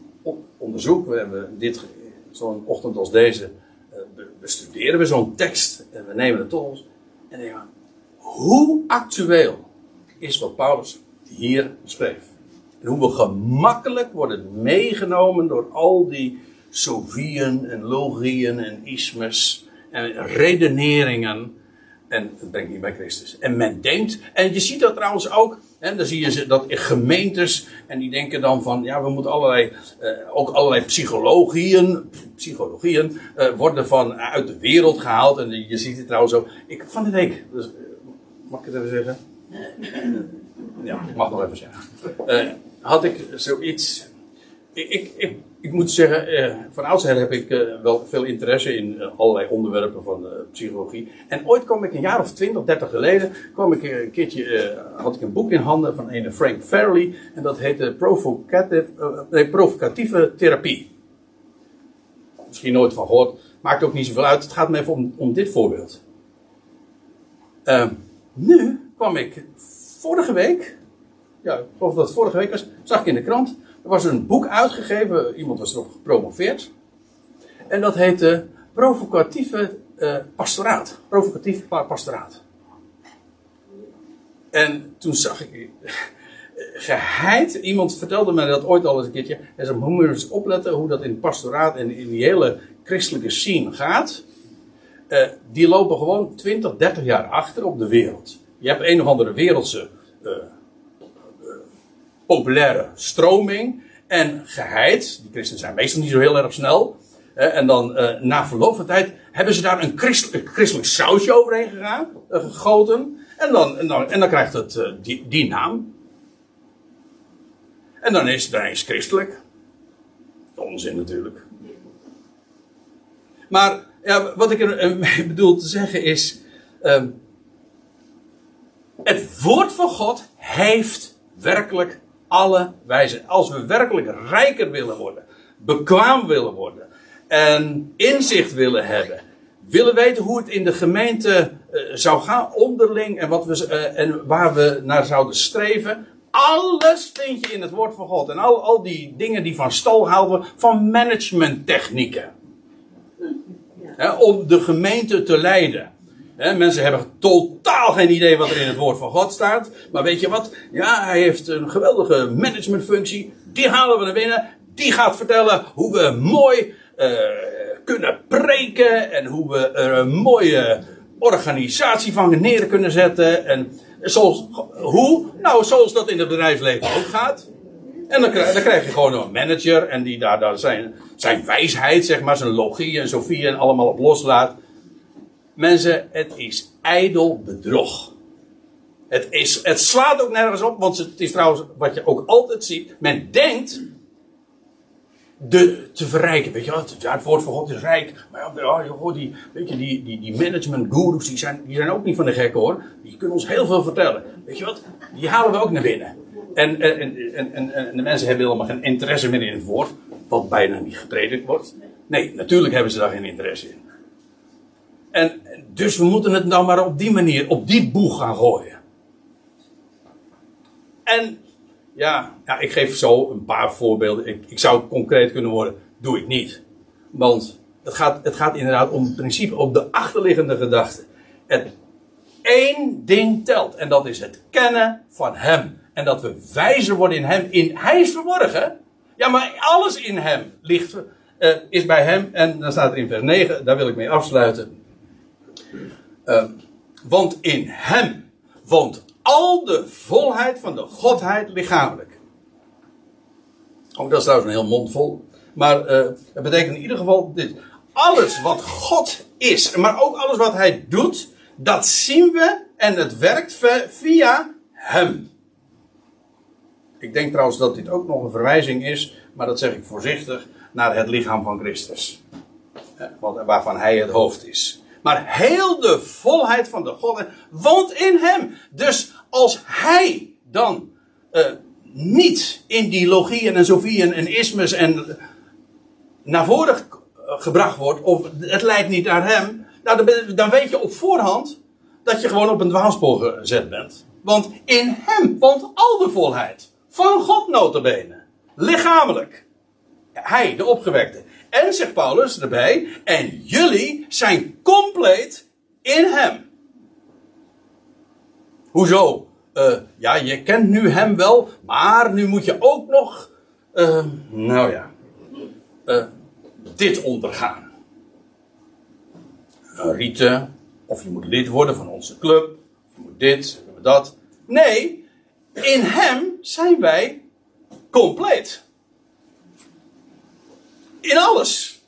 onderzoek, we hebben dit zo'n ochtend als deze, uh, bestuderen we zo'n tekst en we nemen het tot ons. En denken hoe actueel is wat Paulus hier schreef? En hoe we gemakkelijk worden meegenomen door al die sofieën en logieën en ismes en redeneringen. En dat brengt niet bij Christus. En men denkt, en je ziet dat trouwens ook en dan zie je dat in gemeentes, en die denken dan van, ja, we moeten allerlei, uh, ook allerlei psychologieën, psychologieën uh, worden van uit de wereld gehaald. En je ziet het trouwens ook. Ik, van de week, dus, mag ik het even zeggen? Ja, ik mag nog even zeggen. Uh, had ik zoiets. Ik, ik ik moet zeggen, eh, van oudsher heb ik eh, wel veel interesse in eh, allerlei onderwerpen van de psychologie. En ooit kwam ik een jaar of 20, 30 geleden, kwam ik een keertje, had ik een boek in handen van een Frank Farley. En dat heette Provocatieve Therapie. Misschien nooit van gehoord, maakt ook niet zoveel uit. Het gaat me even om, om dit voorbeeld. Ehm, nu kwam ik vorige week, ja, ik geloof dat het vorige week was, zag ik in de krant er was een boek uitgegeven, iemand was erop gepromoveerd. En dat heette Provocatieve uh, Pastoraat. Provocatief Pastoraat. En toen zag ik. geheid, iemand vertelde mij dat ooit al eens een keertje. En ze moet eens opletten hoe dat in het pastoraat en in die hele christelijke scene gaat. Uh, die lopen gewoon 20, 30 jaar achter op de wereld. Je hebt een of andere wereldse populaire stroming. En geheid, die christenen zijn meestal niet zo heel erg snel. en dan uh, na verloop van tijd hebben ze daar een christelijk, christelijk sausje overheen gegaan, uh, gegoten. En dan, en dan, en dan krijgt het uh, die, die naam. En dan is het ineens christelijk. Onzin natuurlijk. Maar ja, wat ik er mee bedoel te zeggen is. Uh, het woord van God heeft werkelijk alle wijze. Als we werkelijk rijker willen worden, bekwaam willen worden en inzicht willen hebben, willen weten hoe het in de gemeente uh, zou gaan, onderling en, wat we, uh, en waar we naar zouden streven. Alles vind je in het woord van God. En al, al die dingen die van stal houden van managementtechnieken. Ja, om de gemeente te leiden mensen hebben totaal geen idee wat er in het woord van God staat. Maar weet je wat? Ja, hij heeft een geweldige managementfunctie. Die halen we naar binnen. Die gaat vertellen hoe we mooi uh, kunnen preken. En hoe we er een mooie organisatie van neer kunnen zetten. En zoals, hoe? Nou, zoals dat in het bedrijfsleven ook gaat. En dan krijg, dan krijg je gewoon een manager. En die daar, daar zijn, zijn wijsheid, zeg maar, zijn logie en Sofie en allemaal op loslaat. Mensen, het is ijdel bedrog. Het, is, het slaat ook nergens op, want het is trouwens wat je ook altijd ziet. Men denkt de, te verrijken. Weet je? Ja, het woord van God is rijk. Maar ja, die, weet je, die, die, die management gurus, die zijn, die zijn ook niet van de gekken hoor. Die kunnen ons heel veel vertellen. Weet je wat? Die halen we ook naar binnen. En, en, en, en, en de mensen hebben helemaal geen interesse meer in het woord. Wat bijna niet gepredikt wordt. Nee, natuurlijk hebben ze daar geen interesse in. En dus we moeten het nou maar op die manier, op die boeg gaan gooien. En ja, ja ik geef zo een paar voorbeelden. Ik, ik zou concreet kunnen worden, doe ik niet. Want het gaat, het gaat inderdaad om het principe, op de achterliggende gedachte. Het één ding telt. En dat is het kennen van Hem. En dat we wijzer worden in Hem. In, hij is verborgen. Ja, maar alles in Hem ligt, uh, is bij Hem. En dan staat er in vers 9, daar wil ik mee afsluiten. Uh, want in hem woont al de volheid van de Godheid lichamelijk. Ook dat is trouwens een heel mond vol. Maar uh, het betekent in ieder geval dit. Alles wat God is, maar ook alles wat hij doet, dat zien we en het werkt via hem. Ik denk trouwens dat dit ook nog een verwijzing is, maar dat zeg ik voorzichtig, naar het lichaam van Christus. Waarvan hij het hoofd is. Maar heel de volheid van de God woont in hem. Dus als hij dan uh, niet in die logieën en sofieën en ismes en naar voren gebracht wordt, of het leidt niet naar hem, nou, dan, dan weet je op voorhand dat je gewoon op een dwaalspoor gezet bent. Want in hem woont al de volheid. Van God notabene. Lichamelijk. Hij, de opgewekte. En zegt Paulus erbij, en jullie zijn compleet in hem. Hoezo? Uh, ja, je kent nu hem wel, maar nu moet je ook nog, uh, nou ja, uh, dit ondergaan. Een rieten, of je moet lid worden van onze club, of je moet dit, dat. Nee, in hem zijn wij compleet. In alles.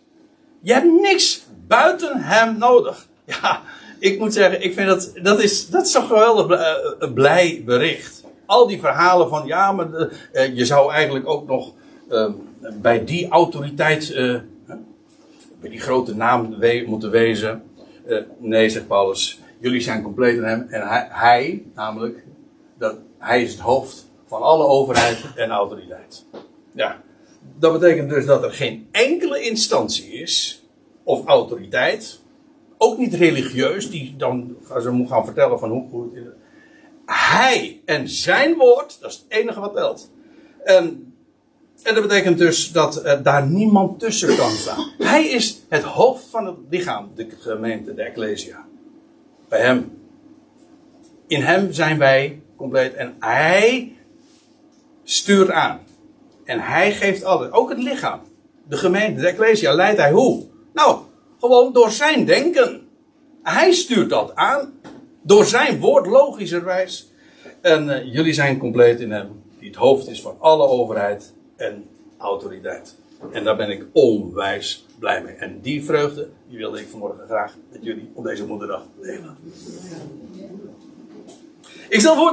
Je hebt niks buiten hem nodig. Ja, ik moet zeggen, ik vind dat, dat is, dat is zo'n geweldig uh, blij bericht. Al die verhalen van, ja, maar de, uh, je zou eigenlijk ook nog uh, bij die autoriteit, bij die grote naam moeten wezen. nee, zegt Paulus, jullie zijn compleet in hem. En hij, hij, namelijk, dat, hij is het hoofd van alle overheid en autoriteit. Ja, dat betekent dus dat er geen enkele instantie is, of autoriteit, ook niet religieus, die dan ze moet gaan vertellen van hoe, het Hij en zijn woord, dat is het enige wat telt. En, en dat betekent dus dat uh, daar niemand tussen kan staan. Hij is het hoofd van het lichaam, de gemeente, de Ecclesia. Bij hem. In hem zijn wij compleet en hij stuurt aan. En hij geeft alles. Ook het lichaam. De gemeente, de Ecclesia, leidt hij hoe? Nou, gewoon door zijn denken. Hij stuurt dat aan. Door zijn woord, logischerwijs. En uh, jullie zijn compleet in hem. die het hoofd is van alle overheid en autoriteit. En daar ben ik onwijs blij mee. En die vreugde, die wilde ik vanmorgen graag met jullie op deze moederdag delen. Ik stel voor